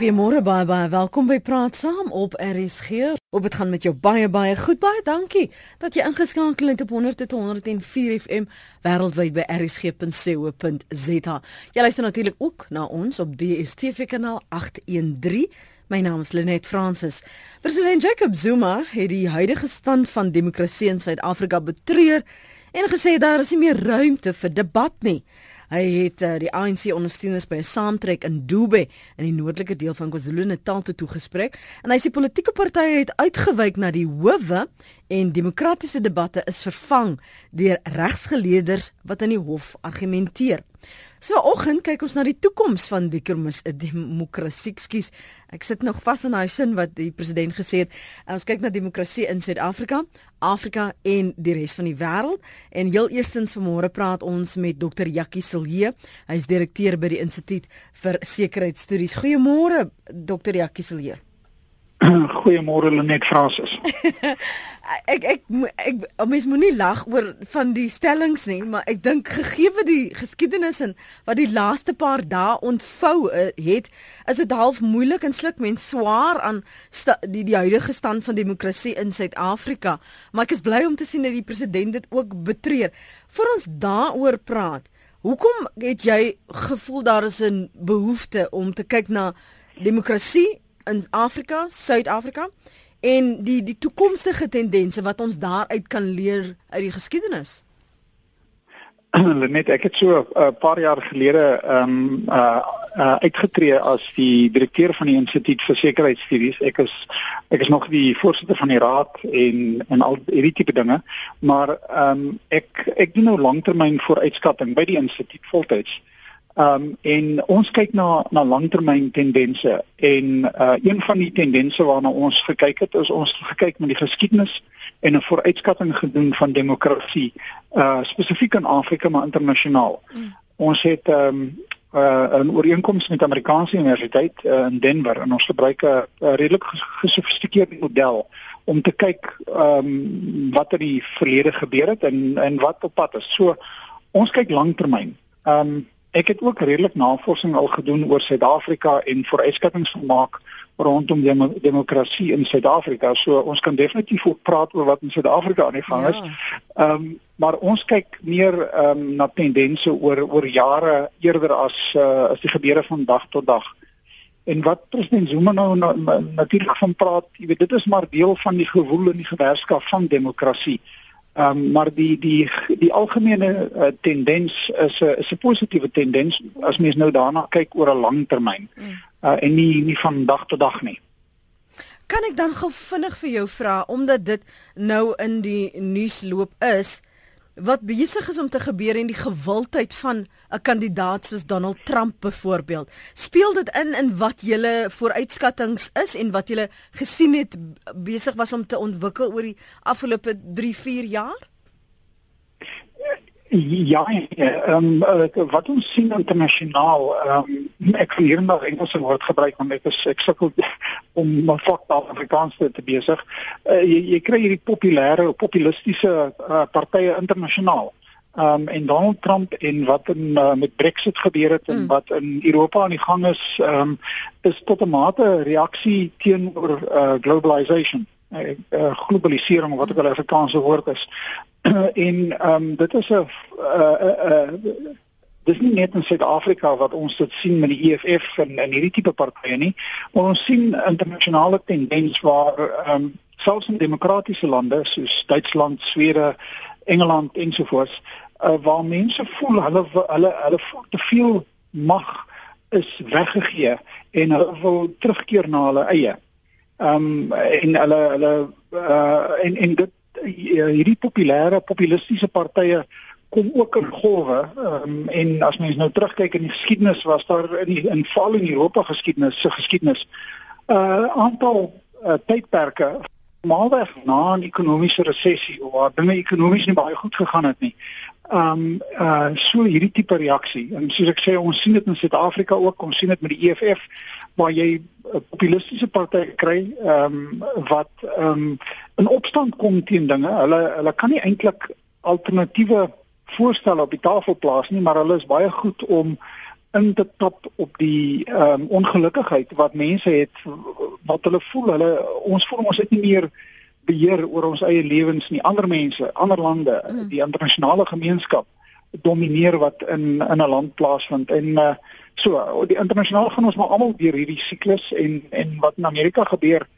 Goeiemôre baie baie welkom by Praat Saam op RSG. Op dit gaan met jou baie baie goed baie dankie dat jy ingeskakel het op 100.104 FM wêreldwyd by rsg.co.za. Jy luister natuurlik ook na ons op DStv kanaal 813. My naam is Lenet Fransis. President Jacob Zuma het die huidige stand van demokrasie in Suid-Afrika betreur en gesê daar is nie meer ruimte vir debat nie. Hy het uh, die ANC ondersteuners by 'n saamtrek in Dube in die noordelike deel van KwaZulu-Natal toe gespreek en hy sê politieke partye het uitgewyk na die howe en demokratiese debatte is vervang deur regsgeleerders wat in die hof argumenteer. So oggend kyk ons na die toekoms van die demokrasie. Ekskuus. Ek sit nog vas in daai sin wat die president gesê het. Ons kyk na demokrasie in Suid-Afrika, Afrika en die res van die wêreld. En heel eerstens vanmôre praat ons met Dr. Jakkie Silje. Hy is direkteur by die Instituut vir Sekuriteitsstudies. Goeiemôre Dr. Jakkie Silje. Goeiemôre Lenet Fransis. ek ek ek mens moenie lag oor van die stellings nie, maar ek dink gegee die geskiedenis en wat die laaste paar dae ontvou uh, het, is dit half moeilik en sluk mens swaar aan die die huidige stand van demokrasie in Suid-Afrika. Maar ek is bly om te sien dat die president dit ook betreur. Vir ons daaroor praat. Hoekom het jy gevoel daar is 'n behoefte om te kyk na demokrasie in Afrika, Suid-Afrika en die die toekomstige tendense wat ons daaruit kan leer uit die geskiedenis. Net ek het so 'n uh, paar jaar gelede ehm um, uh, uh uitgetree as die direkteur van die Instituut vir Sekuriteitsstudies. Ek is ek is nog die voorsitter van die raad en en al hierdie tipe dinge, maar ehm um, ek ek doen nou langtermyn vooruitskatting by die instituut voltyds. Ehm um, en ons kyk na na langtermyn tendense en uh een van die tendense waarna ons gekyk het is ons gekyk met die geskiedenis en 'n vooruitskatting gedoen van demokrasie uh spesifiek in Afrika maar internasionaal. Mm. Ons het ehm um, uh 'n ooreenkoms met Amerikaanse Universiteit uh, in Denver en ons gebruik 'n redelik gesofistikeerde model om te kyk ehm um, wat in die verlede gebeur het en en wat op pad is. So ons kyk langtermyn. Ehm um, Ek het ook redelik navorsing al gedoen oor Suid-Afrika en vooruitskattinge gemaak rondom dem demokrasie in Suid-Afrika. So ons kan definitief ook praat oor wat in Suid-Afrika aan die gang is. Ja. Ehm ja. um, maar ons kyk meer ehm um, na tendense oor oor jare eerder as uh, as die gebeure van dag tot dag. En wat president Zuma nou na, na, natuurlik van praat, jy weet dit is maar deel van die gewoel en die gewerskap van demokrasie. Ehm um, maar die die die algemene uh, tendens is 'n is 'n positiewe tendens as mens nou daarna kyk oor 'n lang termyn. Mm. Uh, en nie nie van dag tot dag nie. Kan ek dan gou vinnig vir jou vra omdat dit nou in die nuus loop is, wat besig is om te gebeur en die gewildheid van 'n kandidaat soos Donald Trump byvoorbeeld. Speel dit in in wat julle vooruitskattinge is en wat julle gesien het besig was om te ontwikkel oor die afgelope 3-4 jaar? Ja, ehm um, wat ons sien internasionaal, ehm um, ek vir hier maar Engelse woord gebruik want ek is ek sukkel om my vaktaal Afrikaans te, te besig. Uh, jy jy kry hierdie populêre populistiese uh, partye internasionaal. Ehm um, en Donald Trump en wat in uh, met Brexit gebeur het en mm. wat in Europa aan die gang is, ehm um, is tot 'n mate reaksie teenoor uh, globalization uh, globalisering wat ook al 'n Afrikaanse woord is. en ehm um, dit is 'n uh, uh, uh, dis nie net in Suid-Afrika wat ons dit sien met die EFF en en hierdie tipe partye nie, maar ons sien internasionale tendens waar ehm um, selfs in demokratiese lande soos Duitsland, Swede, Engeland ensovoorts uh, waar mense voel hulle hulle hulle voel te veel mag is weggegee en hulle wil terugkeer na hulle eie. Ehm um, en hulle hulle uh, en en dit hierdie populêre populistiese partye kom ook in golwe um, en as mens nou terugkyk in die geskiedenis was daar in die in val in Europa geskiedenis se geskiedenis 'n uh, aantal uh, tydperke maalweg na 'n ekonomiese resessie waar dinge ekonomies nie baie goed gegaan het nie. Um uh so hierdie tipe reaksie en soos ek sê ons sien dit in Suid-Afrika ook, ons sien dit met die EFF waar jy populistiese party kry ehm um, wat ehm um, in opstand kom teen dinge. Hulle hulle kan nie eintlik alternatiewe voorstelle op die tafel plaas nie, maar hulle is baie goed om in te tap op die ehm um, ongelukkigheid wat mense het wat hulle voel hulle ons voel ons het nie meer beheer oor ons eie lewens nie ander mense ander lande mm. die internasionale gemeenskap domineer wat in in 'n land plaasvind en uh, so die internasionaal gaan ons maar almal deur hierdie siklus en en wat in Amerika gebeur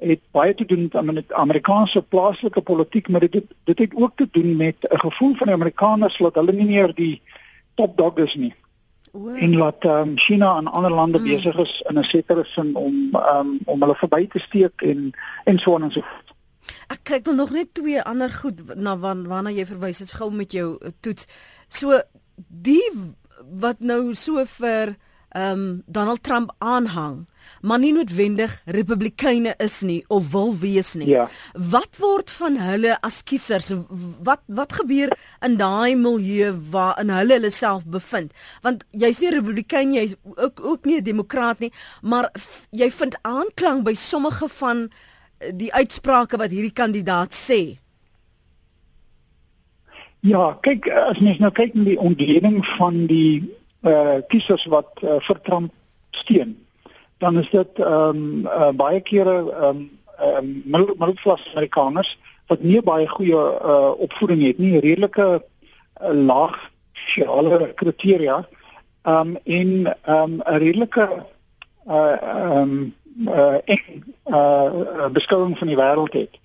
het baie te doen met Amerikaanse plaaslike politiek maar dit dit het ook te doen met 'n gevoel van die Amerikaners dat hulle nie meer die top dog is nie Wow. en laat um, China en ander lande mm. besig is in 'n sekere sin om um, om hulle verby te steek en en so en so voort. Ek kyk wil nog net twee ander goed na waarna jy verwys het gou met jou eh, toets. So die wat nou so vir ehm um, Donald Trump aanhang, maar nie noodwendig Republikeine is nie of wil wees nie. Ja. Wat word van hulle as kiesers? Wat wat gebeur in daai milieu waar in hulle hulle self bevind? Want jy's nie Republikein, jy's ook ook nie 'n demokraat nie, maar jy vind aanklank by sommige van die uitsprake wat hierdie kandidaat sê. Ja, kyk as mens nou kyk na die ontleding van die uh kiesers wat uh, vir Trump steun, dan is dit ehm um, uh, baie kere ehm um, um, middelklas Amerikaners wat nie baie goeie uh opvoeding het nie, redelike uh, laag sosiale kriteria ehm um, en ehm um, 'n redelike uh ehm um, uh ek uh beskouing van die wêreld het.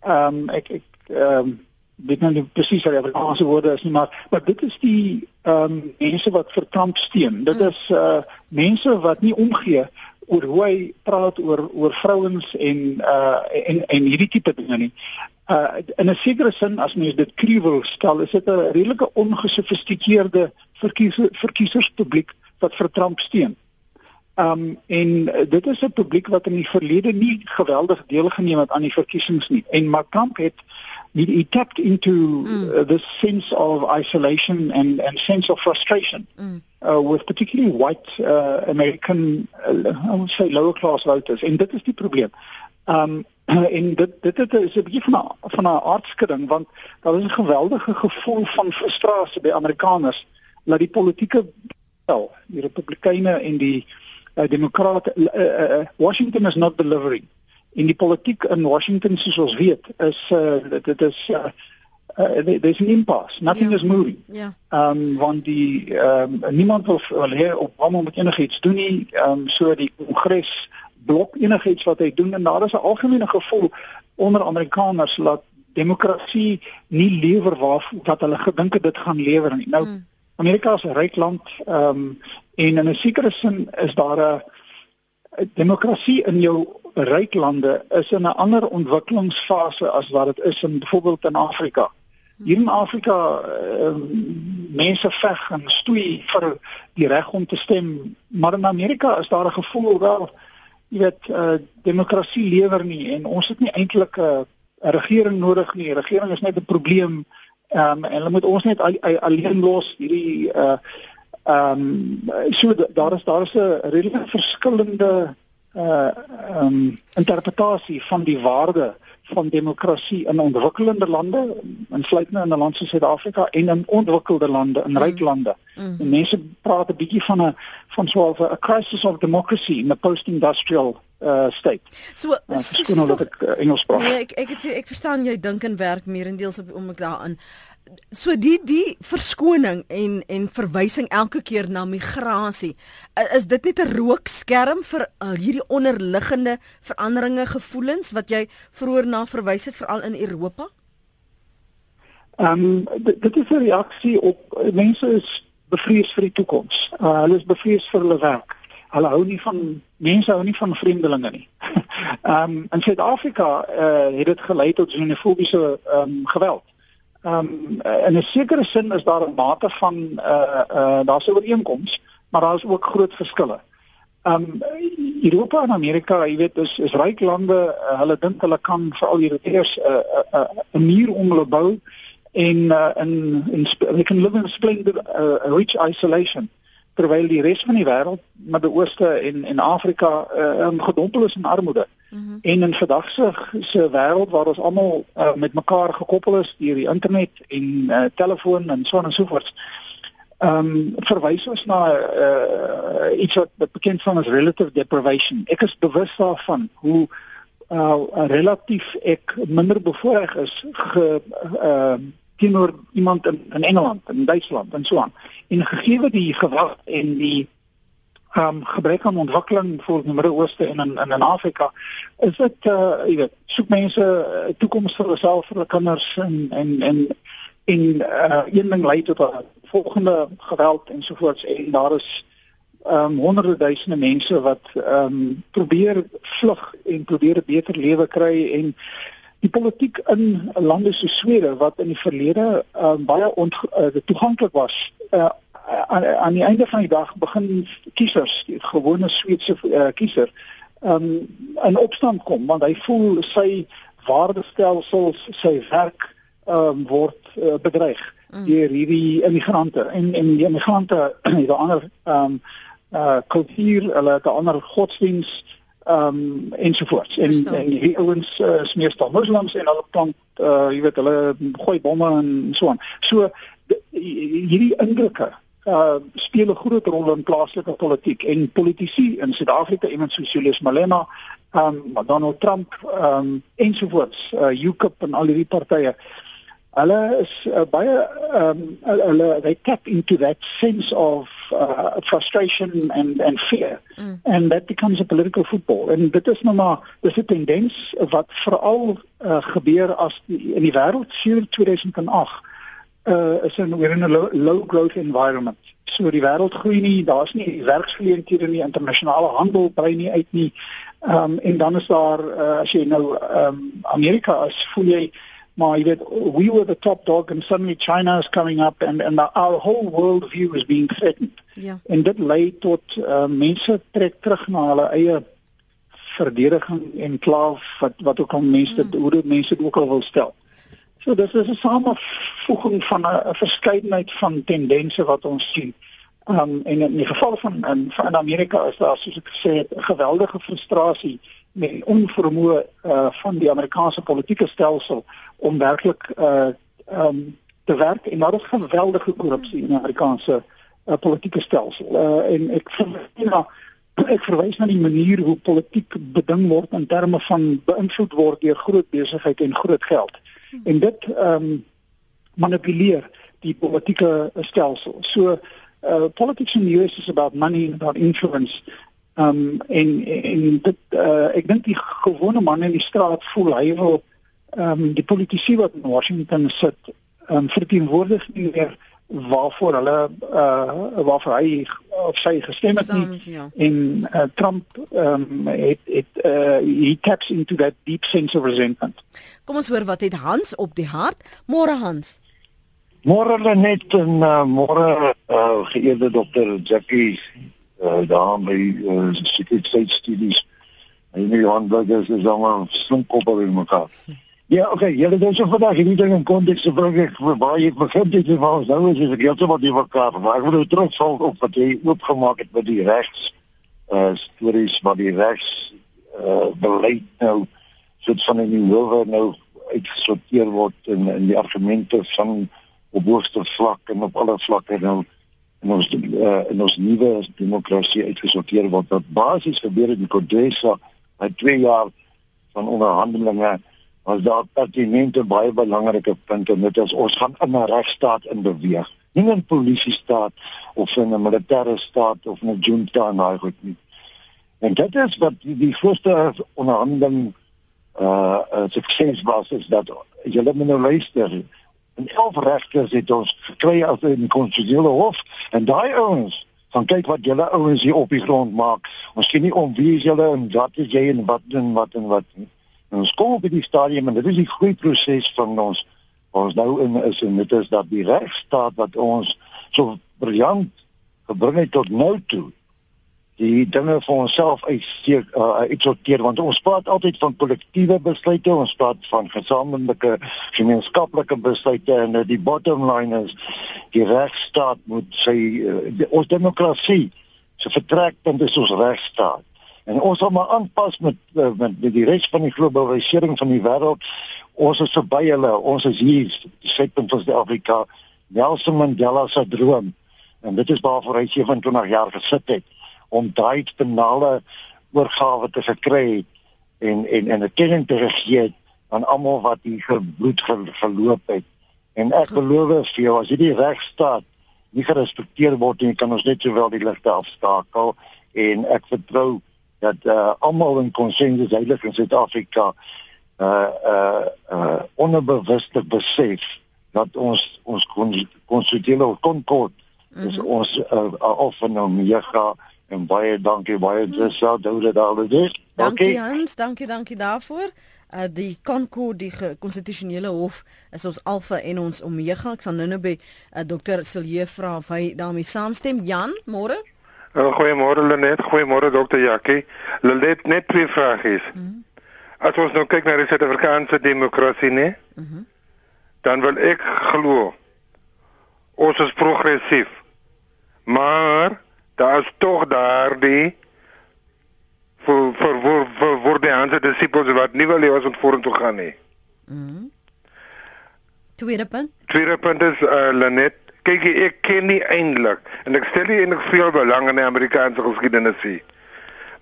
Ehm um, ek ek ehm um, weet nou nie presies wat die Afrikaanse woorde is nie, maar maar dit is die ehm um, mense wat vir Trump steun. Dit mm. is uh mense wat nie omgee oor hoe hy praat oor oor vrouens en uh en en hierdie tipe dinge nie. Uh in 'n sekere sin as mens dit kruiwel stel, is dit 'n redelike ongesofistikeerde verkiezer, verkiezerspubliek wat vir Trump steun. Um en dit is 'n publiek wat in die verlede nie geweldig deelgeneem het aan die verkiesings nie. En maar Trump het he, he tapped into mm. uh, this sense of isolation and and sense of frustration mm. uh, with particularly white uh, American uh, I would say lower class voters en dit is die probleem. Um en dit dit het, is 'n bietjie van 'n van 'n aardskudding want daar is 'n geweldige gevoel van frustrasie by Amerikaners dat die politieke wel die republikeine en die uh, demokrate uh, uh, uh, Washington is not delivering. En die politiek in Washington soos ons weet is uh, dit is uh, uh, there's an impasse. Nothing ja. is moving. Ja. Ehm um, want die ehm um, niemand wil wil hê op hom om enigiets doen nie. Ehm um, so die kongres blok enigiets wat hy doen. En daar is 'n algemene gevoel onder Amerikaners dat demokrasie nie lewer waar wat hulle gedink het dit gaan lewer nie. Nou hmm. Amerika is 'n ryk land ehm um, en in 'n sekere sin is daar 'n demokrasie in jou ryk lande is in 'n ander ontwikkelingsfase as wat dit is in byvoorbeeld in Afrika. Hier in Afrika uh, mense veg en stoei vir die reg om te stem, maar in Amerika is daar 'n gevoel wel jy weet uh, demokrasie lewer nie en ons het nie eintlik 'n regering nodig nie. Regering is net 'n probleem. Ehm um, en hulle moet ons net al, al, alleen los hierdie uh ehm um, so daar is daar is 'n redelike verskillende uh um interpretasie van die waarde van demokrasie in ontwikkelende lande, insluitende in 'n land soos Suid-Afrika en in ontwikkelde lande, in mm. ryk lande. Mm. En mense praat 'n bietjie van 'n van so 'n crisis of democracy in the post-industrial uh state. So, uh, so, so, so ek uh, Engels praat. Nee, ek ek ek, ek verstaan jy dink en werk meer in deels op om ek daarin so die die verskoning en en verwysing elke keer na migrasie is dit net 'n rookskerm vir al hierdie onderliggende veranderinge gevoelens wat jy vroeër na verwys het veral in Europa? Ehm um, dit is 'n reaksie op mense is bevrees vir die toekoms. Uh, hulle is bevrees vir hulle werk. Hulle hou nie van mense hou nie van vreemdelinge nie. Ehm um, in Suid-Afrika uh, het dit gelei tot xenofobiese ehm um, geweld. Ehm um, in 'n sekere sin is daar 'n mate van uh uh daar's 'n ooreenkoms, maar daar is ook groot verskille. Ehm um, Europa en Amerika, jy weet, is is ryk lande, uh, hulle dink hulle kan vir al hierdie eers 'n uh, 'n uh, 'n muur om hulle bou en uh, in in they can live in splendid uh, rich isolation terwyl die res van die wêreld, Midde-Ooste en en Afrika uh, gedompel is in armoede. -hmm. En in vandag se se wêreld waar ons almal uh, met mekaar gekoppel is deur die internet en uh, telefoon en so en so voort. ehm um, verwys ons na uh, iets wat bekend van as relative deprivation. Ek is bewus daarvan hoe uh, relatief ek minder bevoorreg is ge uh, teenoor iemand in, in Engeland, in Duitsland en so aan. En gegee die gewag en die ehm um, gebrek aan ontwikkeling vir die Midde-Ooste en in, in in Afrika, is dit uh jy weet, soek mense toekoms vir hulself vir hulle kinders en en en en uh een ding lei tot 'n volgende geweld ensovoorts en daar is um, honderde duisende mense wat um, probeer vlug en probeer 'n beter lewe kry en die politiek in lande so Swede wat in die verlede um, baie uh, toeganklik was uh, aan aan die einde van die dag begin kiesers die gewone Sweedse uh, kiezer um, in opstand kom want hy voel sy waardestelsels sy werk um, word uh, bedreig mm. deur hierdie immigrante en en die immigrante het 'n ander um, uh kultuur, hulle het 'n ander godsdiens um, ensovoorts. En Verstaan. en die ouens uh, is meestal moslems en hulle plant uh jy weet hulle gooi bomme en so aan. So die, hierdie indrukke uh speel 'n groot rol in plaaslike politiek en politici in Suid-Afrika, iemand soos Julius Malema, um, Donald Trump, um, ensovoorts, uh UKIP en al hierdie partye. Hulle is uh, baie um hulle they tap into that sense of uh, frustration and and fear. Mm. and that becomes a political football. And dit is nou maar dis 'n tendens wat veral uh, gebeur as die, in die wêreld sedert 2008 uh is in we're in a low, low growth environment so die wêreld groei nie daar's nie werksgeleenthede nie internasionale handel brei nie uit nie um en dan is daar uh, as jy nou um Amerika as voel jy maar jy weet we were the top dog and suddenly China is coming up and and our whole world view is being threatened. Ja. En dit lei tot uh, mense trek terug na hulle eie verdediging en klaaf wat wat ook al mense mm. hoe dit mense dit ook al wil stel. So dis is 'n samevoeging van 'n verskeidenheid van tendense wat ons sien. Um en in die geval van in van Amerika is daar soos ek gesê het 'n geweldige frustrasie met onvermoë uh, van die Amerikaanse politieke stelsel om werklik uh um te werk en daar is geweldige korrupsie in die Amerikaanse uh, politieke stelsel. Uh en ek verwys na ek verwys na die manier hoe politiek beding word in terme van beïnvloed word deur groot besigheid en groot geld. En dit um manipuleer die politieke stelsel. So uh politics in the US is about money and about influence Um en en dit uh, ek dink die gewone man in die straat voel hy wil um die politici wat in Washington sit um verteenwoordig nie meer waarvoor hulle uh waarvoor hy of sy gestem het nie ja. en uh, Trump um het het uh he taps into that deep sense of resentment. Kom ons hoor wat het Hans op die hart. Môre Hans. Môre net en uh, môre uh, geëerde dokter Jackie uh, daar by uh, sekuriteitsstudies. En die handwerkers is allemaal slinkop op in mekaar. Ja, oké, okay, julle doen vandag hierdie ding in konteks van ek waar jy begin dit is waar nou is ek heeltemal die mekaar, maar ek wil nou terugval op wat jy oopgemaak het met die regs uh stories wat die regs uh beleid nou soort van in die howe nou uitgesorteer word in in die argumente van op hoogste vlak en op alle vlakke nou en ons uh, in ons nuwe demokrasie uitgesorteer word. Wat basies gebeur het in Kodesa by 2 jaar van onderhandelinge was daar pertinente baie belangrike punte net as ons gaan in 'n regstaat in beweeg. Nie 'n polisie staat of 'n militêre staat of 'n junta en daai goed nie. En dit is wat die, die grootste onderhandeling uh, uh sukses was is dat julle moet nou luister. En elf regters het ons gekry as in die konstitusionele hof en daai ouens van kyk wat julle ouens hier op die grond maak. Ons sien nie om wie is julle en wat is jy en wat en wat en wat nie. En ons kom op die stadium en dit is die groei proses van ons ons nou in is en dit is dat die regstaat wat ons so briljant gebring het tot nou toe die dinge vir onsself uitsteek uh, uitsorteer want ons praat altyd van kollektiewe besluite ons praat van gesamentlike gemeenskaplike besluite en uh, die bottom line is die regstaat moet sy uh, die, ons demokrasie se vertrekpunt is ons regstaat en ons moet maar aanpas met, uh, met met die res van die globalisering van die wêreld. Ons is verby hulle. Ons is hier die sekpunt van Suid-Afrika. Nelson Mandela se droom. En dit is waarvoor hy 27 jaar gesit het om daai penale oorgawe te verkry en en en 'n kenning te gee aan almal wat hier bloed verloop het. En ek beloof vir jou as jy die regstaat nie gerespekteer word nie, kan ons net sowel die ligte afskakel. En ek vertrou dat uh, almal in konsensus heilig in Suid-Afrika uh uh uh onbewuste besef dat ons ons konstitusionele konkord is mm -hmm. ons uh, uh, autonomie ga en baie dankie baie dis sou dit al is. Dankie Hans, dankie dankie daarvoor. Uh die Concord die konstitusionele hof is ons alfa en ons omega. Ek sal nou-nou by uh, Dr. Silje vra of hy daarmee saamstem. Jan, môre? Uh, goeiemôre Lenet, goeiemôre Dr. Jackie. Lenet net twee vrae is. Mm -hmm. As ons nou kyk na die Suid-Afrikaanse demokrasie? Mhm. Mm dan wil ek glo ons is progressief. Maar daar is tog daardie vir vir vir vir vir die ander disippels wat nie wil hê ons moet vorentoe gaan nie. Mhm. Mm Tweede punt. Tweede punt is uh, Lenet kyk ek ken nie eintlik en ek stel nie eintlik veel belang in die Amerikaanse geskiedenis nie.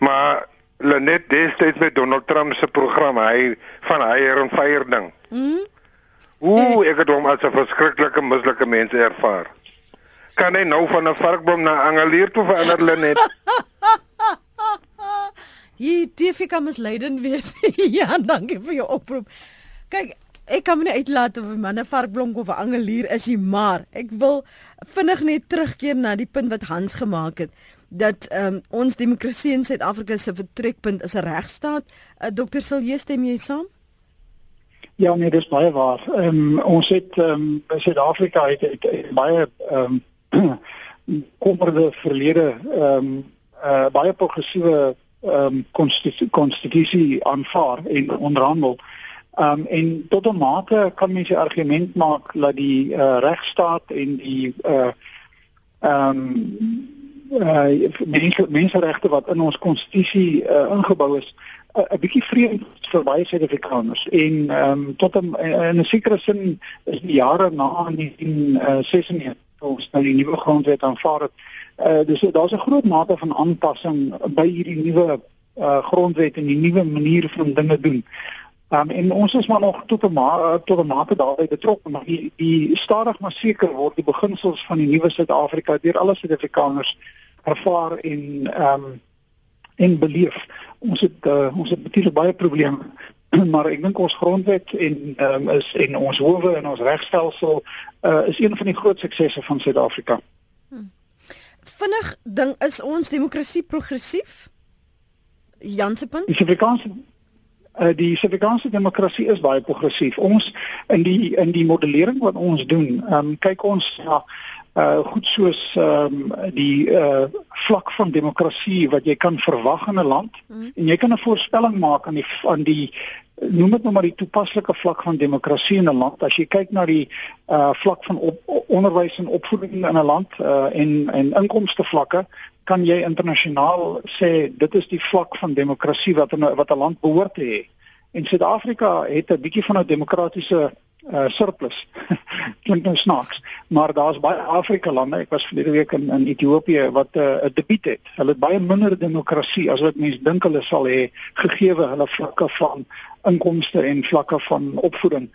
Maar Lenet destyds met Donald Trump se program, hy van hire en fire ding. Mhm. Ooh, ek het hom as 'n verskriklike mislike mens ervaar. Kan hy nou van 'n varkbom na angelier toe verander Lenet? Jy TV kan misleidend wees. ja, dankie vir jou oproep. Kyk, ek kan my nie uitlaat of 'n man 'n varkblom of 'n angelier is nie, maar ek wil vinnig net terugkeer na die punt wat Hans gemaak het dat um, ons demokrasie in Suid-Afrika se vertrekpunt is 'n regstaat. Uh, Dr. Silje, stem jy saam? Ja, nee, dis baie waar. Ehm um, ons het ehm um, Suid-Afrika het, het, het baie ehm um, komperde verlede ehm um, uh, baie progressiewe ehm um, konstitusie aanvaar en onderhandel. Ehm um, en tot 'n mate kan mens 'n argument maak dat die uh, regstaat en die uh ehm um, uh mense menseregte wat in ons konstitusie uh, ingebou is 'n uh, bietjie vreemd vir baie Suid-Afrikaners en ehm um, tot 'n in 'n sekere sin is die jare na 1996 ons nou die nuwe grondwet aanvaar het. Uh dus daar's 'n groot mate van aanpassing by hierdie nuwe uh grondwet en die nuwe manier van dinge doen. Um, en ons is maar nog tot 'n ma tot 'n mate daarbey betrokke, maar die, die stadig maar seker word die beginsels van die nuwe Suid-Afrika deur alle Suid-Afrikaners ervaar en ehm um, en beleef. Ons het uh, ons het baie baie probleme, maar ek dink ons grondwet en ehm um, is en ons howe en ons regstelsel uh, is een van die groot suksesse van Suid-Afrika. Hmm. Vinnig ding is ons demokrasie progressief? Jansepunt? Die Suid-Afrikaanse uh, die Suid-Afrikaanse demokrasie is baie progressief. Ons in die in die modellering wat ons doen, um, kyk ons na uh goed soos um, die uh vlak van demokrasie wat jy kan verwag in 'n land mm. en jy kan 'n voorspelling maak aan die aan die noem dit nou maar die toepaslike vlak van demokrasie in 'n land as jy kyk na die uh vlak van op, onderwys en opvoeding in 'n land uh en en inkomste vlakke kan jy internasionaal sê dit is die vlak van demokrasie wat in wat 'n land behoort te hê. En Suid-Afrika het 'n bietjie van 'n demokratiese uh surplus. Klink nou snaaks, maar daar's baie Afrika lande. Ek was verlede week in in Ethiopië wat uh, 'n uh, debiet het. Hulle het baie minder demokrasie as wat mense dink hulle sal hê gegee hulle vlakke van inkomste en vlakke van opvoeding.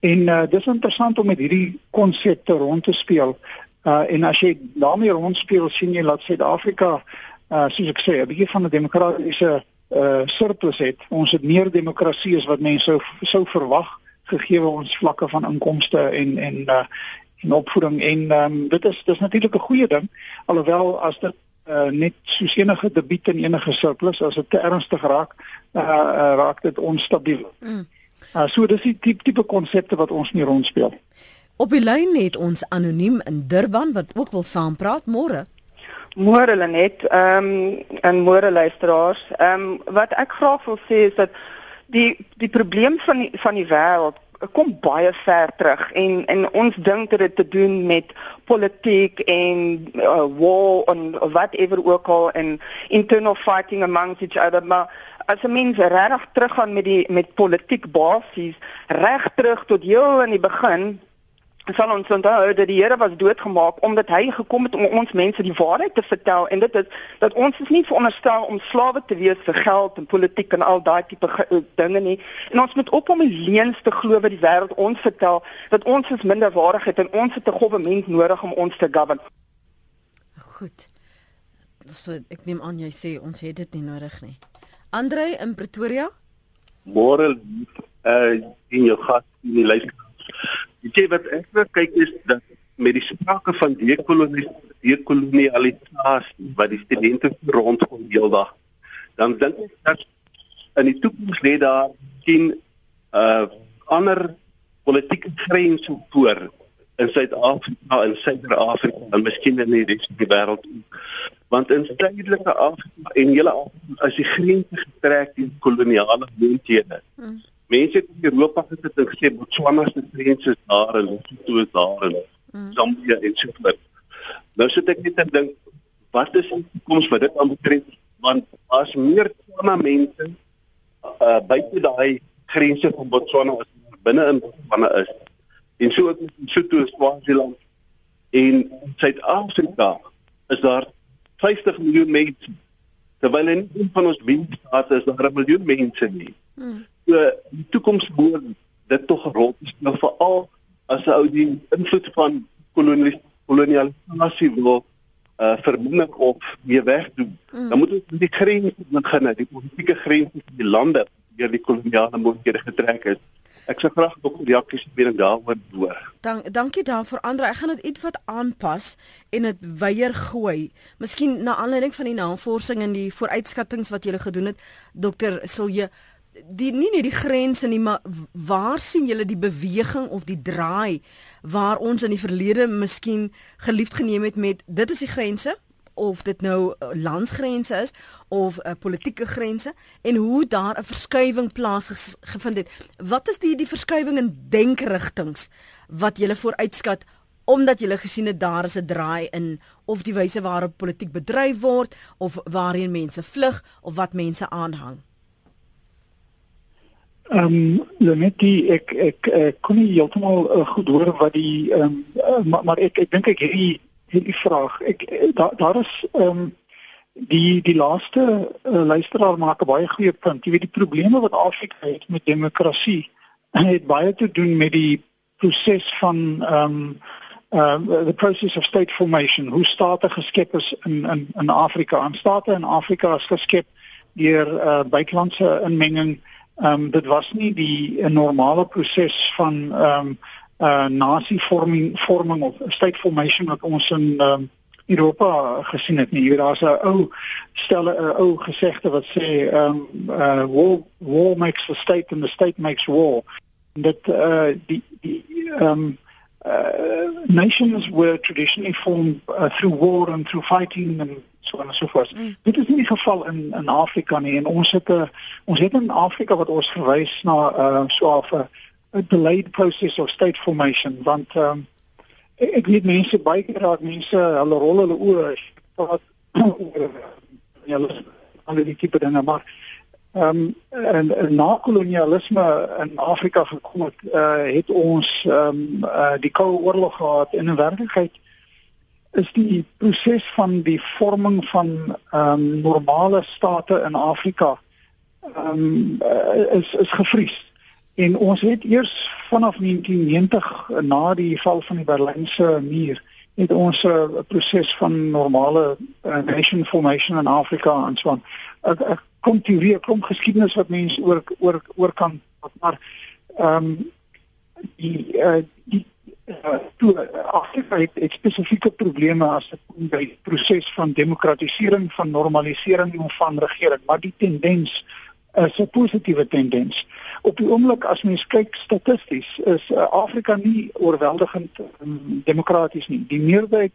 En uh dis interessant om met hierdie konsepte rond te speel. Uh en as jy daarmee rondspeel, sien jy dat Suid-Afrika uh soos ek sê, 'n bietjie van 'n demokratiese uh surplus het. Ons het meer demokrasie as wat mense sou sou verwag gegee ons vlakke van inkomste en en uh en opvoeding en ehm um, dit is dis natuurlik 'n goeie ding alhoewel as dit uh net soos enige debiet en enige surplus as dit te ernstig raak uh, uh raak dit onstabiel. Mm. Uh so dis die tipe tipe konsepte wat ons nie rondspeel. Op die lyn het ons anoniem in Durban wat ook wil saampraat môre. Môre Lenet, ehm um, en môre luisteraars. Ehm um, wat ek graag wil sê is dat die die probleem van die, van die wêreld kom baie ver terug en en ons dink dit het te doen met politiek en uh, war en whatever ook al en internal fighting amongst each other maar as 'n mens regtig teruggaan met die met politiek basies reg terug tot heel in die begin sal ons onthou dat die Here was doodgemaak omdat hy gekom het om ons mense die waarheid te vertel en dit is dat ons is nie veronderstel om slawe te wees vir geld en politiek en al daai tipe uh, dinge nie en ons moet op om die leuns te glo wat die wêreld ons vertel dat ons is minderwaardigheid en ons het 'n regering nodig om ons te govern. Goed. So ek neem aan jy sê ons het dit nie nodig nie. Andre in Pretoria? Môre uh in jou gas in die Jy sê wat ek wil kyk is dat met die sprake van dekolonialisasie wat die studente rondom heeldag dan dink ek dat in die toekoms lê daar sien uh ander politieke grense voor in Suid-Afrika en Suider-Afrika en miskien in die res van die wêreld. Want in Suidelike Afrika en hele Afrika is die grense getrek teen koloniale moonthede. Hmm. Mense in Europa het dit gesê Botswana se grense is daar en Lesotho is daar en mm. Zambia en so voort. Nou sit ek net en dink wat is die toekoms wat dit aanbetref want as meer Botswana mense uh, buite daai grense van Botswana is binne in Botswana is en so ook in Lesotho en Swaziland en Suid-Afrika is daar 50 miljoen mense terwyl in een van ons windstrate is daar 'n miljoen mense nie. Hmm. So die toekoms moet dit tog 'n rol speel veral as ou die invloed van kolonialisasie wil uh verminder of weer wegdoen. Mm. Dan moet ons die grense begin, die politieke grense van die lande deur die koloniale moonthede getrek is. Ek sou graag ook die reaksies weer daaroor hoor. Dank dankie daarvoor Andre. Ek gaan dit iets wat aanpas en dit weier gooi. Miskien na aanleiding van die navorsing en die vooruitskattinge wat jy gedoen het, dokter Silje die nie net die grense nie, maar waar sien julle die beweging of die draai waar ons in die verlede miskien geliefd geneem het met dit is die grense of dit nou eh, landsgrense is of 'n uh, eh, politieke grense en hoe daar 'n verskywing plaasgevind het. Wat is die die verskywing in denkrigtings wat julle vooruitskat omdat julle gesien het daar is 'n draai in of die wyse waarop politiek bedryf word of waarheen mense vlug of wat mense aanhang? Ehm um, Lenetti ek ek, ek kon nie heeltemal uh, goed hoor wat die ehm um, uh, maar, maar ek ek dink ek hierdie hierdie vraag ek daar daar is ehm um, die die laaste uh, luisteraar maak 'n baie goeie punt. Jy weet die probleme wat Afrika het met demokrasie het baie te doen met die proses van ehm um, uh the process of state formation hoe state geskep is in in in Afrika. En state in Afrika is geskep deur uh buitelandse inmenging Ehm um, dit was nie die 'n normale proses van ehm um, uh nasievorming vorming of state formation wat ons in ehm um, Europa gesien het nie. Hier daar's 'n ou stelle 'n ou gesegde wat sê ehm um, uh war war makes the state and the state makes war. Dat uh die die ehm um, uh nations were traditionally formed uh, through war and through fighting and so en so voort. Mm. Dit is nie die geval in in Afrika nie en ons het 'n ons het in Afrika wat ons verwys na 'n uh, so 'n delayed process of state formation want um, ek weet mense baie keer raak mense hulle rol hulle oë wat ja, hulle die tipe dinge maar ehm um, en, en na kolonialisme in Afrika gekom het uh, het ons ehm um, uh, die koue oorlog gehad en in werklikheid is die proses van die vorming van ehm um, normale state in Afrika ehm um, is is gevries. En ons het eers vanaf 1990 na die val van die Berlynse muur het ons 'n uh, proses van normale uh, nation formation in Afrika en so aan. Ek, ek kom toe weer kom geskiedenis wat mense oor oor oor kan maar ehm um, die uh, die uh, toe Afrika het, het spesifieke probleme as dit kom by die proses van demokratisering, van normalisering van regering, maar die tendens is 'n positiewe tendens. Op die oomblik as mens kyk statisties, is uh, Afrika nie oorweldigend um, demokraties nie. Die meerderheid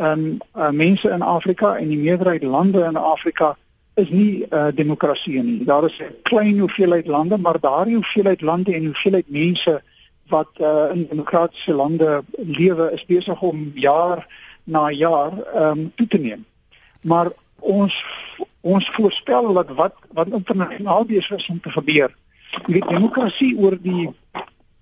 um, uh, mense in Afrika en die meerderheid lande in Afrika is nie uh, demokrasie nie. Daar is 'n klein hoeveelheid lande, maar daardie hoeveelheid lande en hoeveelheid mense wat uh, in demokratiese lande lewe is besig om jaar na jaar ehm um, toe te neem. Maar ons ons voorspel dat wat wat internasionaal besig is om te gebeur. Die demokrasie oor die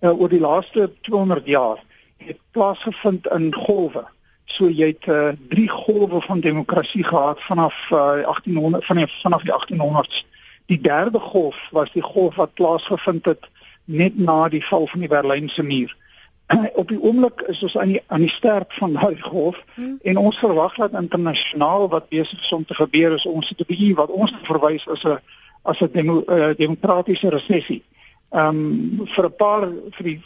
uh, oor die laaste 200 jaar het plaasgevind in golwe. So jy het uh, drie golwe van demokrasie gehad vanaf uh, 1800 vanaf vanaf die 1800s. Die derde golf was die golf wat plaasgevind het net na die val van die Berlynse muur. Op die oomblik is ons aan die aan die sterk van daai golf hmm. en ons verwag dat internasionaal wat besig is om te gebeur is ons te begin wat ons verwys as 'n as 'n demo, uh, demokratiese resessie. Ehm um, vir 'n paar vir die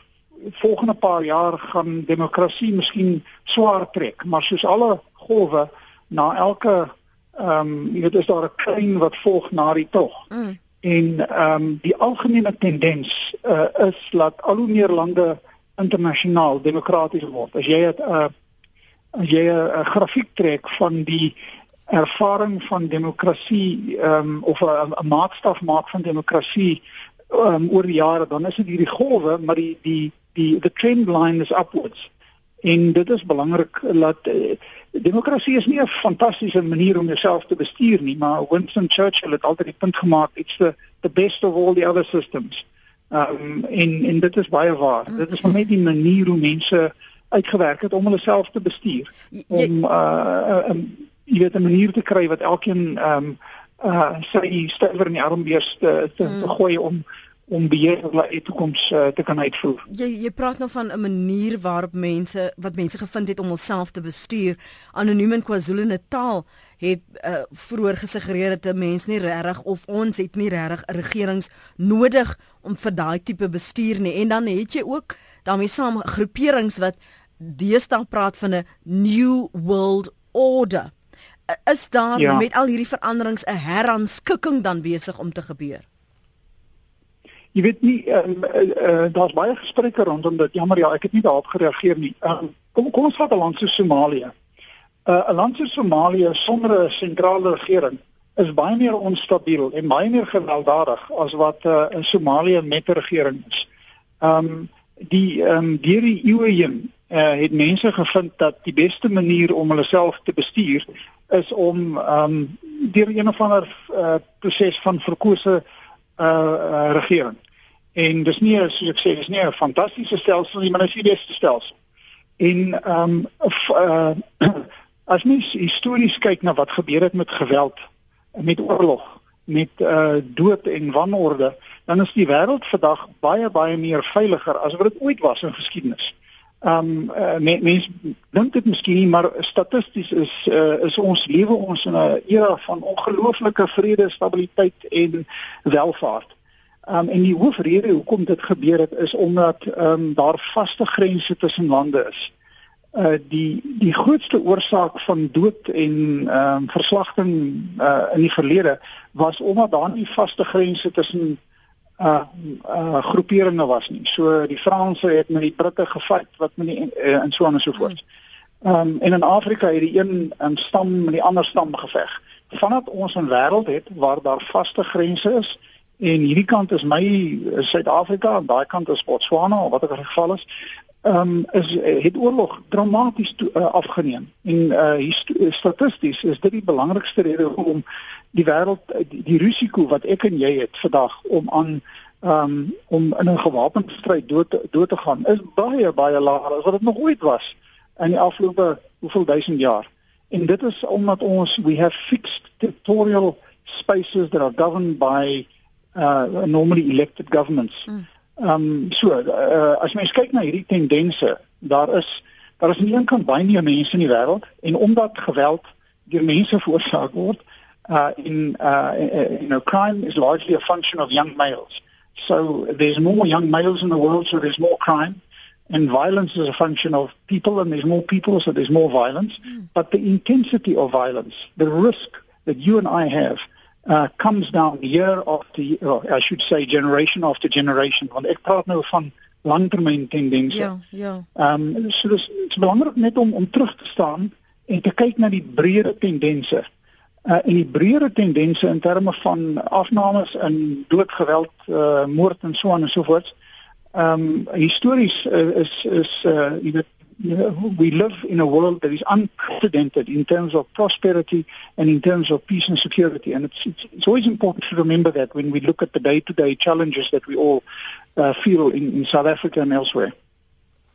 volgende paar jaar gaan demokrasie miskien swaar trek, maar soos alle golwe na elke ehm um, jy weet is daar 'n klein wat volg na die tog. Mm. En ehm um, die algemene tendens uh, is dat al hoe meer lande internasionaal demokraties word. As jy het 'n uh, as jy 'n grafiek trek van die ervaring van demokrasie ehm um, of 'n maatstaf maak van demokrasie um, oor die jare dan is dit hierdie golwe maar die die die the trend line is upwards en dit is belangrik dat uh, demokrasie is nie 'n fantastiese manier om jouself te bestuur nie maar Winston Churchill het altyd die punt gemaak it's the the best of all the other systems. Um, en en dit is baie waar. Dit is net die manier hoe mense uitgewerk het om hulle self te bestuur. Om uh, uh, um, jy weet 'n manier te kry wat elkeen ehm um, uh sy stywer in die armbeers te, te, mm. te gooi om om beheer oor hulle toekoms uh, te kan uitvoer. Jy jy praat nou van 'n manier waarop mense wat mense gevind het om hulself te bestuur. Anoniem in KwaZulu-Natal het uh, vroeër gesuggereer dat 'n mens nie regtig of ons het nie regtig 'n regerings nodig om vir daai tipe bestuur nie. En dan het jy ook daarmee saam groeperings wat deesdae praat van 'n new world order. Is daar ja. met al hierdie veranderings 'n herranskikking dan besig om te gebeur? Jy weet nie ehm um, uh, uh, daar's baie gesprekke rondom dit. Jammer ja, ek het nie daarop gereageer nie. Ehm um, kom kom ons vat 'n land so Somalië. 'n uh, 'n land so Somalië sonder 'n sentrale regering is baie meer onstabiel en baie meer gewelddadig as wat 'n uh, Somalië met 'n regering is. Ehm um, die ehm um, deur die eeue heen uh, het mense gevind dat die beste manier om hulle self te bestuur is om ehm um, deur een of ander uh, proses van verkose uh, uh regering. En dis nie soos ek sê, dis nie 'n fantastiese stelsel nie, maar dit is die beste stelsel. En ehm um, uh as mens histories kyk na wat gebeur het met geweld, met oorlog, met uh dood en wanorde, dan is die wêreld vandag baie baie meer veiliger as wat dit ooit was in geskiedenis. Ehm um, uh, mense mens dink dit miskien nie, maar statisties is uh, is ons lewe ons in 'n era van ongelooflike vrede, stabiliteit en welvaart. Um, en die hoofrede hoekom dit gebeur het is omdat um, daar vaste grense tussen lande is. Uh die die grootste oorsaak van dood en ehm um, verslagting uh in die verlede was omdat daar nie vaste grense tussen uh uh groeperinge was nie. So die Franse het met die Britte gefight wat met die uh, en so aan en so voort. Ehm um, en in Afrika het die een um, stam met die ander stam geveg. Vandat ons 'n wêreld het waar daar vaste grense is, En hierdie kant is my Suid-Afrika en daai kant is Botswana of wat ook al geval is. Ehm um, is het oorlog dramaties toe, uh, afgeneem. En uh statisties is dit die belangrikste rede om die wêreld die, die risiko wat ek en jy het vandag om aan ehm um, om in 'n gewapende stryd dood dood te gaan is baie baie laer as wat dit nog ooit was in die afgelope hoeveel duisend jaar. En dit is omdat ons we have fixed territorial spaces that are governed by uh normally elected governments. Ehm um, so uh, as mens kyk na hierdie tendense, daar is daar is aan die een kant baie meer mense in die wêreld en omdat geweld deur mense veroorsaak word, uh in uh you know crime is largely a function of young males. So there's more young males in the world so there's more crime and violence is a function of people and there's more people so there's more violence, mm. but the intensity of violence, the risk that you and I have uh, comes down year after year, or I should say generation after generation. Want ek praat nou van langtermyn tendense. Ja, ja. Ehm um, so dis dit's belangrik net om om terug te staan en te kyk na die breëre tendense. Uh en die breëre tendense in terme van afnames in doodgeweld, uh moord en so aan en so voort. Ehm um, histories uh, is is uh jy weet we live in a world that is unprecedented in terms of prosperity and in terms of peace and security. And it's, it's, it's always important to remember that when we look at the day-to-day challenges that we all uh, feel in, in South Africa and elsewhere.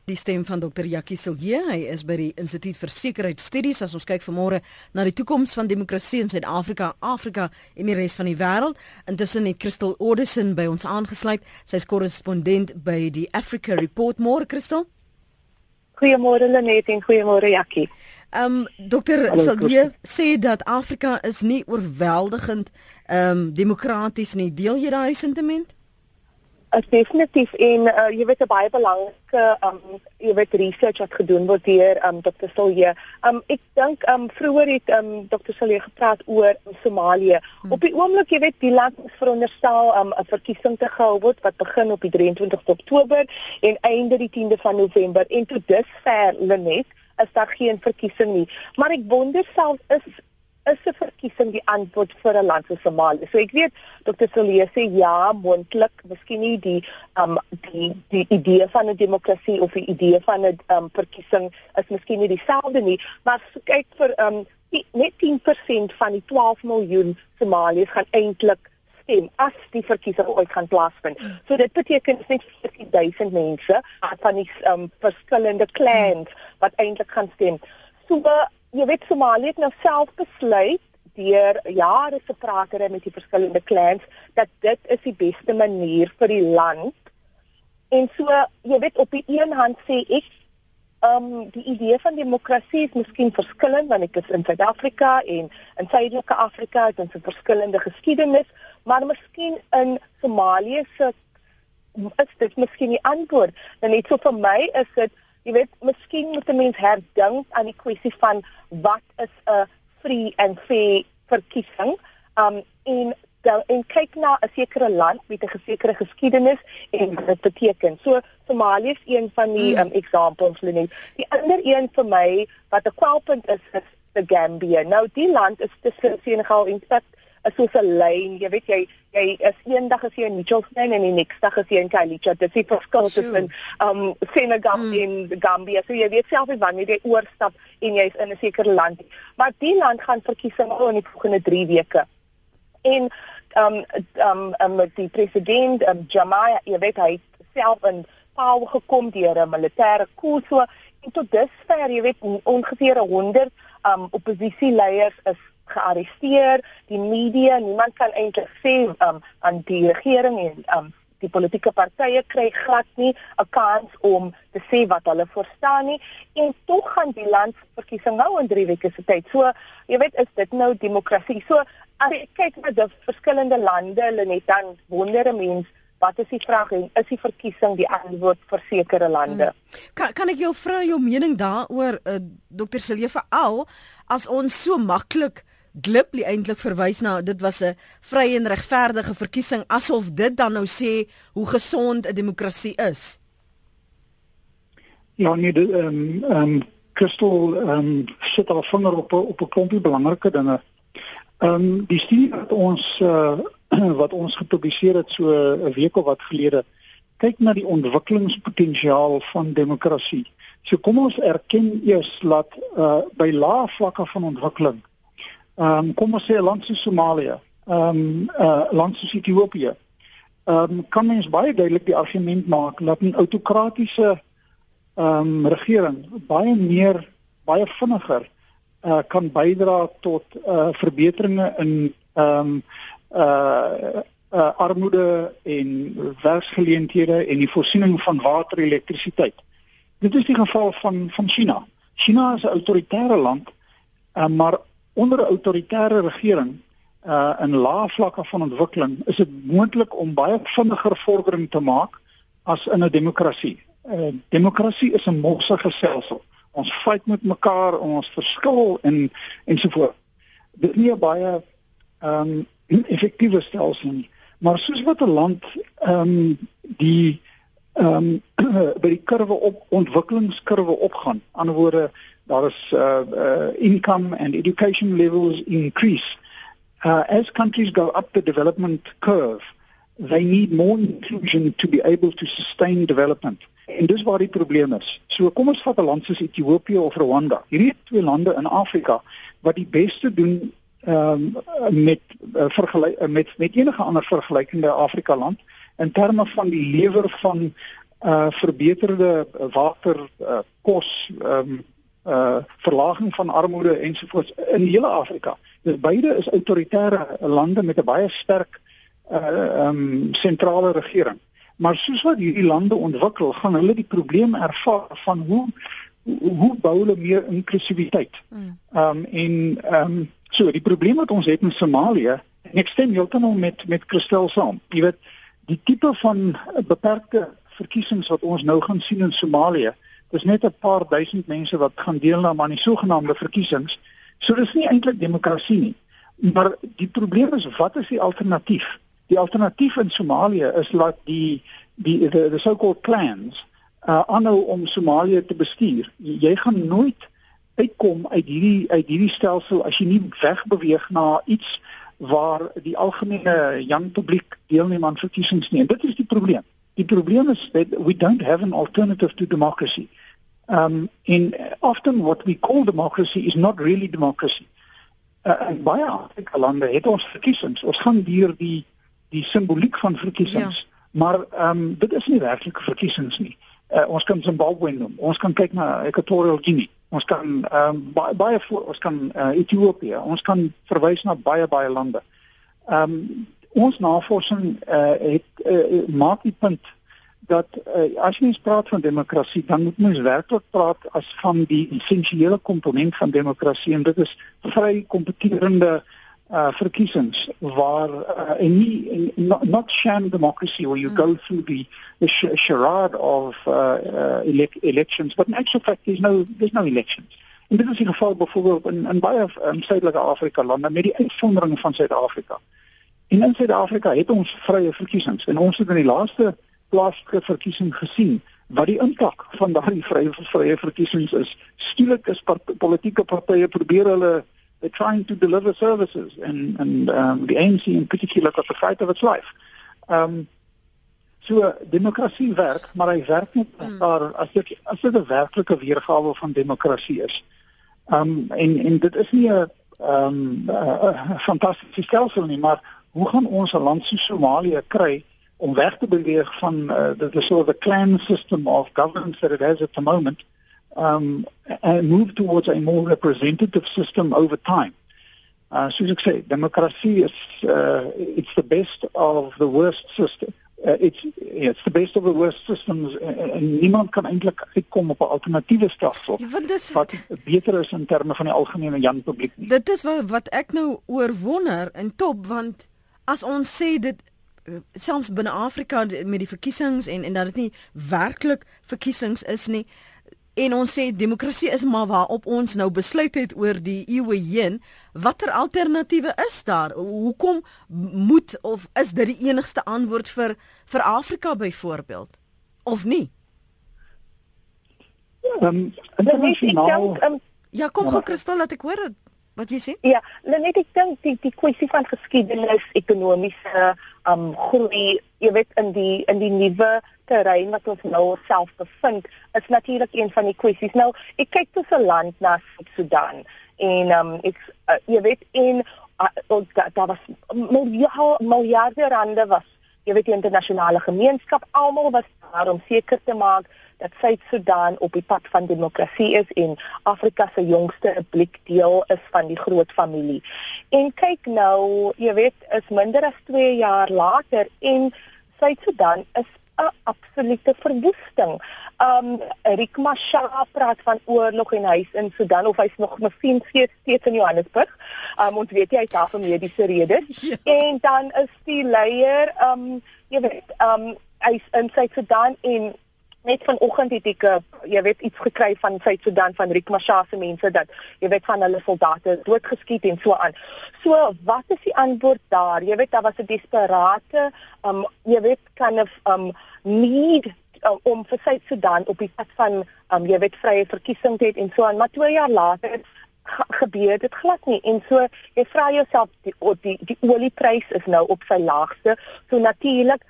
Die stem van Dr. Jackie Silje, hy is by die Instituut vir Sekuriteitsstudies as ons kyk vanmôre na die toekoms van demokrasie in Suid-Afrika, Afrika en die res van die wêreld. Intussen het Christel Odison by ons aangesluit. Sy's korrespondent by die Africa Report. Môre Christel. Goeiemôre Lenet en goeiemôre Jackie. Ehm um, Dr. Silje sê dat Afrika is nie oorweldigend ehm um, demokraties nie. Deel jy daai sentiment? Is definitief en uh, jy weet 'n baie belangrike um jy weet research wat gedoen word deur um Dr. Silje. Um ek dink um vroeër het um Dr. Silje gepraat oor Somalië. Hmm. Op die oomblik jy weet die land is veronderstel um 'n verkiesing te gehou word wat begin op die 23 Oktober en einde die 10de van November en tot dusver Lenet is daar geen verkiesing nie. Maar ek wonder self is is 'n verkiesing die antwoord vir 'n land soos Somalië. So ek weet Dr. Solie sê ja, moontlik, miskien nie die um die die idee van 'n demokrasie of die idee van 'n um verkiesing is miskien nie dieselfde nie, maar so kyk vir um die, net 10% van die 12 miljoen Somaliërs gaan eintlik stem as die verkiesing ooit gaan plaasvind. So dit beteken net 40000 mense van die um verskillende clans wat eintlik gaan stem. So jy weet Somalië het nou self besluit deur jare se pratere met die verskillende clans dat dit is die beste manier vir die land. En so jy weet op die een hand sê ek ehm um, die idee van demokrasie is miskien verskillend want ek is in Suid-Afrika en in Suidelike Afrika het ons 'n verskillende geskiedenis, maar miskien in Somalië se is dit miskien die antwoord. En net so vir my is dit jy weet, miskien moet 'n mens herdink aan die kwessie van wat is 'n free and fair verkiesing. Um en dan en kyk na 'n sekere land met 'n sekere geskiedenis en wat dit beteken. So Somalië is een van die hmm. um examples net. Die ander een vir my wat 'n kwelpunt is is the Gambia. Nou die land is tussen Senegal en South is soos 'n lyn, jy weet jy jy is eendag as jy in Mitchells Plain en die nächste dag as jy in Khayelitsha. Dit is verskil tussen um Senegal mm. en Gambia. So jy weet self nie wanneer jy oorstap en jy's in 'n sekere land. Maar die land gaan verkiesing hou in die volgende 3 weke. En um um um die president um Jamaya, jy weet hy self in power gekom deur 'n militêre coup so en tot dusver jy weet ongeveer 100 um oppositieleiers is gearresteer, die media, niemand kan eintlik sê um, aan die regering en um, die politieke partye kry glad nie 'n kans om te sê wat hulle verstaan nie en tog gaan die land verkiesing hou in 3 weke se tyd. So, jy weet, is dit nou demokrasie? So, as jy kyk na die verskillende lande, hulle net dan wondere mense Wat is die vraag en is die verkiesing die antwoord vir sekere lande? Hmm. Kan kan ek jou vra jou mening daaroor uh, Dr. Silje veral as ons so maklik glibly eintlik verwys na dit was 'n vrye en regverdige verkiesing asof dit dan nou sê hoe gesond 'n demokrasie is. Ja, nee, ehm um, ehm um, Kristel ehm um, sit al vinger op op 'n klompie belangrike dinge. Ehm um, die studie wat ons uh, wat ons gepubliseer het so 'n week of wat gelede kyk na die ontwikkelingspotensiaal van demokrasie. So kom ons erken eers dat uh, by lae vlakke van ontwikkeling Ehm um, kom ons sê 'n land soos Somalië, ehm um, 'n uh, land soos Ethiopië. Ehm um, kan mens baie duidelik die argument maak dat 'n autokratiese ehm um, regering baie meer baie vinniger uh, kan bydra tot uh, verbeteringe in ehm um, uh, uh armoede en werksgeleenthede en die voorsiening van water en elektrisiteit. Dit is die geval van van China. China is 'n autoritaire land, uh, maar onder 'n autoritaire regering uh in lae vlakke van ontwikkeling is dit moontlik om baie vinniger vordering te maak as in 'n demokrasie. uh, Demokrasie is 'n morsige stelsel. Ons fight met mekaar, ons verskil en ensovoorts. Dit is nie baie ehm um, effektiewe stelsel nie. Maar soos wat 'n land ehm um, die ehm um, by die kurwe op ontwikkelingskurwe opgaan, aan die woorde is uh, uh, income and education levels increase. Uh, as countries go up the development curve, they need more inclusion to be able to sustain development. En dis waar die probleem is. So kom ons vat 'n land soos Ethiopië of Rwanda. Hierdie twee lande in Afrika wat die beste doen um, met uh, vergelyk uh, met met enige ander vergelykende Afrika land in terme van die lewer van uh verbeterde water uh, kos um, uh verlaging van armoede ensovoorts in hele Afrika. Dis beide is autoritaire lande met 'n baie sterk uh um, sentrale regering. Maar soos wat hierdie lande ontwikkel, gaan hulle die probleem ervaar van hoe hoe bou hulle meer inklusiwiteit. Um, en um, so die probleem wat ons het in Somalië, ek stem heeltemal met met Christel saam. Jy weet, die tipe van beperkte verkiesings wat ons nou gaan sien in Somalië, dis net 'n paar duisend mense wat gaan deelneem aan die sogenaamde verkiesings. So dis nie eintlik demokrasie nie. Maar die probleem is wat is die alternatief? Die alternatief in Somalië is dat die die die, die so-called clans uh aanhou om Somalië te bestuur. Jy gaan nooit uitkom uit hierdie uit hierdie stelsel as jy nie wegbeweeg na iets waar die algemene jong publiek deelneem aan verkiesings nie. En dit is die probleem. Die probleem is that we don't have an alternative to democracy. Um in often what we call democracy is not really democracy. Uh, in baie Afrika lande het ons verkiesings. Ons gaan deur die die simboliek van verkiesings. Ja. Maar um dit is nie werklike verkiesings nie. Uh, ons kan Zimbabwe noem. Ons kan kyk na Equatorial Guinea. Ons kan um baie baie voor, ons kan uh, Ethiopië. Ons kan verwys na baie baie lande. Um ons navorsing uh, het uh, maak die punt dat uh, as jy praat van demokrasie dan moet mens werklik praat as van die essensiële komponent van demokrasie en dit is vry kompeterende uh verkiesings waar uh, en nie not, not sham democracy where you hmm. go through the, the sh charade of uh, uh elec elections but in actual fact there's no there's no elections en dit is in geval byvoorbeeld in in baie um, suidelike Afrika lande met die uitsondering van Suid-Afrika En in Suid-Afrika het ons vrye verkiesings en ons het in die laaste plaaslike verkiesing gesien wat die impak van daardie vrye vrye verkiesings is. Skielik is part, politieke partye probeer hulle they trying to deliver services and and um the ANC in particular got the fight of its life. Um so demokrasie werk, maar hy werk nie hmm. daar as dit as dit 'n werklike weergawe van demokrasie is. Um en en dit is nie 'n um 'n fantastiese stelsel nie, maar hoe gaan ons 'n land so Somalië kry om weg te beweeg van uh, the sort of the clan system of governance that it has at the moment um and move towards a more representative system over time. Uh soos ek sê, demokrasie is uh it's the best of the worst system. Uh, it's it's the best of the worst systems en niemand kan eintlik uitkom op 'n alternatiewe stelsel ja, wat beter is in terme van die algemene Jan publiek nie. Dit is wat, wat ek nou oorwonder in top want as ons sê dit selfs binne Afrika met die verkiesings en en dat dit nie werklik verkiesings is nie. En ons sê demokrasie is maar waarop ons nou besluit het oor die eeue heen watter alternatiewe is daar? Hoekom moet of is dit die enigste antwoord vir vir Afrika byvoorbeeld? Of nie? Ehm um, en dan is nou Ja kom gou Kristal laat ek hoor dit Wat jy sê? Ja, net ek dink die die kwessie van geskiedenis, ekonomiese um groei, jy weet in die in die nuwe terrein wat ons nou self bevind, is natuurlik een van die kwessies. Nou, ek kyk tot 'n land na Sudan en um ek uh, jy weet in uh, daar was miljarde miljarde rande was jy weet die internasionale gemeenskap almal was daar om seker te maak dat Suid-Sudan op die pad van demokrasie is en Afrika se jongste republiek deel is van die groot familie. En kyk nou, jy weet, is minder as 2 jaar later en Suid-Sudan is 'n absolute verwoesting. Um Riek Machar praat van oorlog en hy's in Sudan of hy's nog miskien steeds in Johannesburg. Um ons weet hy het daar vir mediese redes. Ja. En dan is die leier um jy weet um hy's in Suid-Sudan en net vanoggend het ek uh, jy weet iets gekry van Suid-Sudan van Riek Machar se mense dat jy weet van hulle soldate doodgeskiet en so aan. So wat is die antwoord daar? Jy weet daar was 'n desperate um jy weet kan of um need uh, om vir Suid-Sudan op die pad van um jy weet vrye verkiesing te hê en so aan, maar 2 jaar later gebeur dit glad nie en so jy vra jouself die die, die olieprys is nou op sy laagste so natuurlik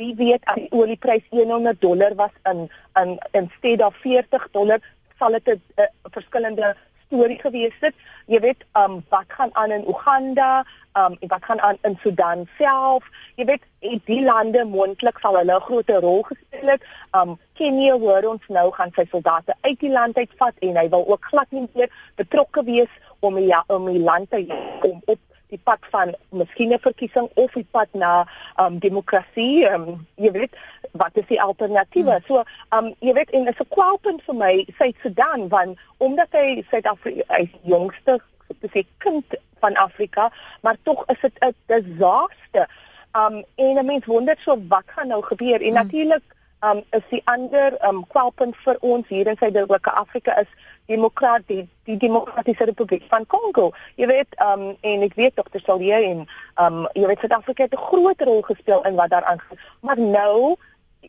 wie weet as die olieprys 100 dollar was in in instead of 40 dollar sal dit 'n uh, verskillende storie gewees het. Jy weet, um wat gaan aan in Uganda? um en wat gaan aan in Sudan self. Jy weet, die lande moontlik sal hulle 'n groot rol gespeel het. Um Kenia hoor ons nou gaan sy soldate uit die land uitvat en hy wil ook glad nie meer betrokke wees om die, om die land te om op die pad van miskien 'n verkiesing of die pad na um demokrasie. Um jy weet, wat is die alternatiewe? Hmm. So um jy weet en is 'n kwalpunt vir my Suid-Sudan want omdat hy Suid-Afrika hy jongste te sê kind van Afrika, maar tog is dit 'n disaster. Um en 'n mens wonder so wat gaan nou gebeur? En hmm. natuurlik um is die ander um kwalpunt vir ons hier in Suid-Afrika Afrika is demokrat die, die demokratiese republiek van Kongo. Jy weet um en ek weet Dr. Salie en um jy weet Suid-Afrika het 'n groot rol gespeel in wat daar aangaan. Maar nou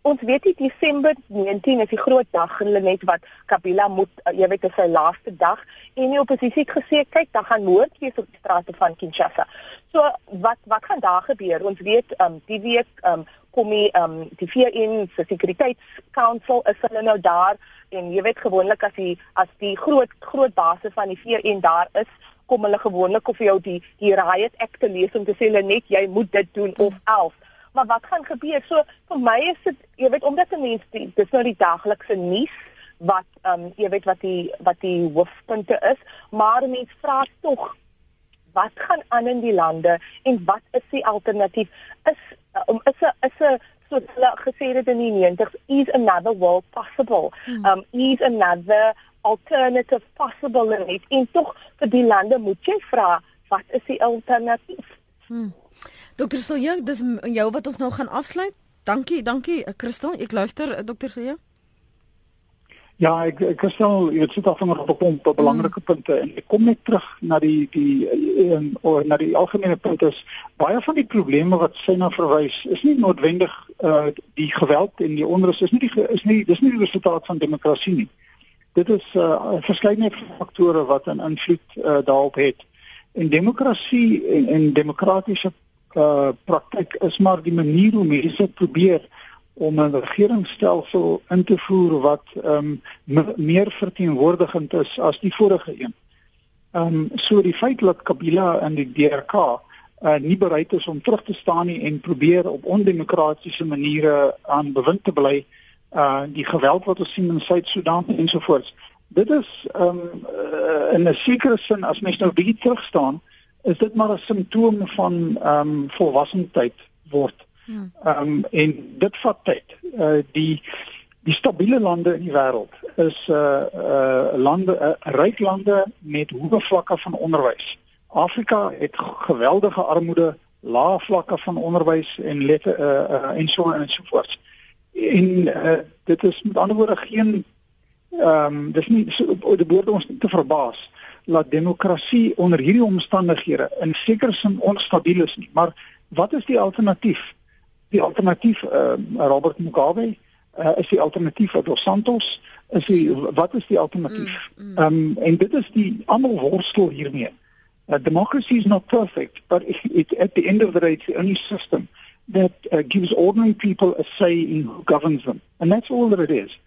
ons weet nie Desember 19 is die groot dag hulle net wat Kabila moet uh, jy weet is sy laaste dag en die oppositie het gesê kyk dan gaan moord wees op die strate van Kinshasa. So wat wat gaan daar gebeur? Ons weet um die week um kom die um die VN se sekuriteitskounsel is hulle nou daar en jy weet gewoonlik as die as die groot groot basis van die VN daar is kom hulle gewoonlik of jou die die riot act te lees om te sê hulle net jy moet dit doen of else maar wat gaan gebeur? So vir my is dit jy weet omdat 'n mens die dis nou die daaglikse nuus wat ehm um, jy weet wat die wat die hoofpunte is, maar mense vra tog wat gaan aan in die lande en wat is die alternatief? Is om um, is 'n is 'n so hulle gesê dit in die 90s is another world possible. Hmm. Um is another alternative possible en, en tog vir die lande moet jy vra wat is die alternatief? Hmm. Dokter Silje, dis jou wat ons nou gaan afsluit. Dankie, dankie Christel. Ek luister Dokter Silje. Ja, ek Christel, jy sit af van 'n pomp op belangrike mm. punte en ek kom net terug na die die en oor na die algemene punt is baie van die probleme wat sy na verwys is nie noodwendig uh die geweld en die onrus is nie die is nie dis nie die resultaat van demokrasie nie. Dit is uh verskeidenheid faktore wat 'n invloed uh, daarop het. En demokrasie en, en demokratiese uh, praktyk is maar die manier hoe mense probeer om 'n regeringsstelsel in te voer wat um, meer verteenwoordigend is as die vorige een. Ehm um, so die feit dat Kabila en die DRK uh, nie bereid is om terug te staan nie en probeer op ondemokratiese maniere aan bewind te bly, uh die geweld wat ons sien in Suid-Sudan ensovoorts. Dit is ehm um, uh, in 'n sekere sin as mens nou bietjie terug staan, is dit maar 'n simptoom van ehm um, volwassenheid word. Hmm. Ehm um, en dit vat tyd. Uh die die stabiele lande in die wêreld is uh uh lande uh, ryk lande met hoë vlakke van onderwys. Afrika het geweldige armoede, lae vlakke van onderwys en lette uh, uh en so en so voort. En uh dit is met ander woorde geen ehm um, dis nie so, die woord ons te verbaas dat demokrasie onder hierdie omstandighede in sekere sin onstabiel is nie. Maar wat is die alternatief? Die alternatief uh, Robert Mugabe uh, is die alternatief vir Dos Santos is die wat is die alternatief? Mm, mm. Ehm mm, um, en dit is die almal worstel hiermee. Uh, democracy is not perfect, but it, it, at the end of the day it's the only system that uh, gives ordinary people a say in who governs them. And that's all that it is.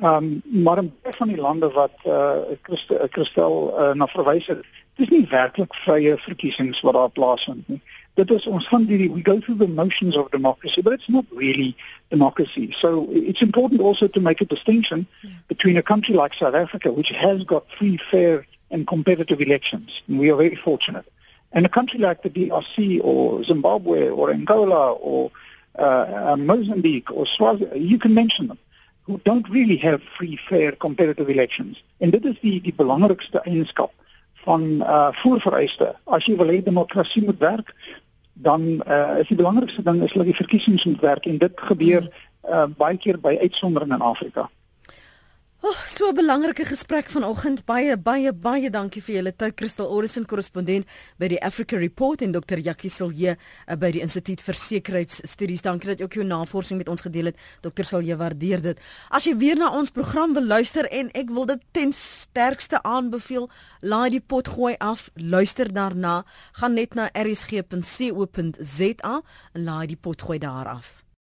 Ehm um, maar in baie van die lande wat eh uh, Christel, Christel uh, na verwys het, dis nie werklik vrye verkiesings wat daar plaasvind nie. Dit is ons gaan we go through the motions of democracy, but it's not really democracy. So it's important also to make a distinction between a country like South Africa which has got free, fair and competitive elections. And we are very fortunate. And a country like the DRC or Zimbabwe or Angola or uh, uh, Mozambique or Swaziland, you can mention them who don't really have free fair competitive elections. En dit is die die belangrikste eienskap van uh voorvereiste. As jy wil hê demokrasie moet werk, dan uh is die belangrikste ding is dat die verkiesings moet werk en dit gebeur uh baie keer by uitsondering in Afrika. Oh, so 'n belangrike gesprek vanoggend. Baie baie baie dankie vir julle tyd. Crystal Orison korrespondent by die Africa Report en Dr. Jackie Silje uh, by die Instituut vir Sekuriteitsstudies. Dankie dat jy ook jou navorsing met ons gedeel het. Dr. Silje waardeer dit. As jy weer na ons program wil luister en ek wil dit ten sterkste aanbeveel, laai die pot gooi af, luister daarna, gaan net na rsg.co.za en laai die pot gooi daar af.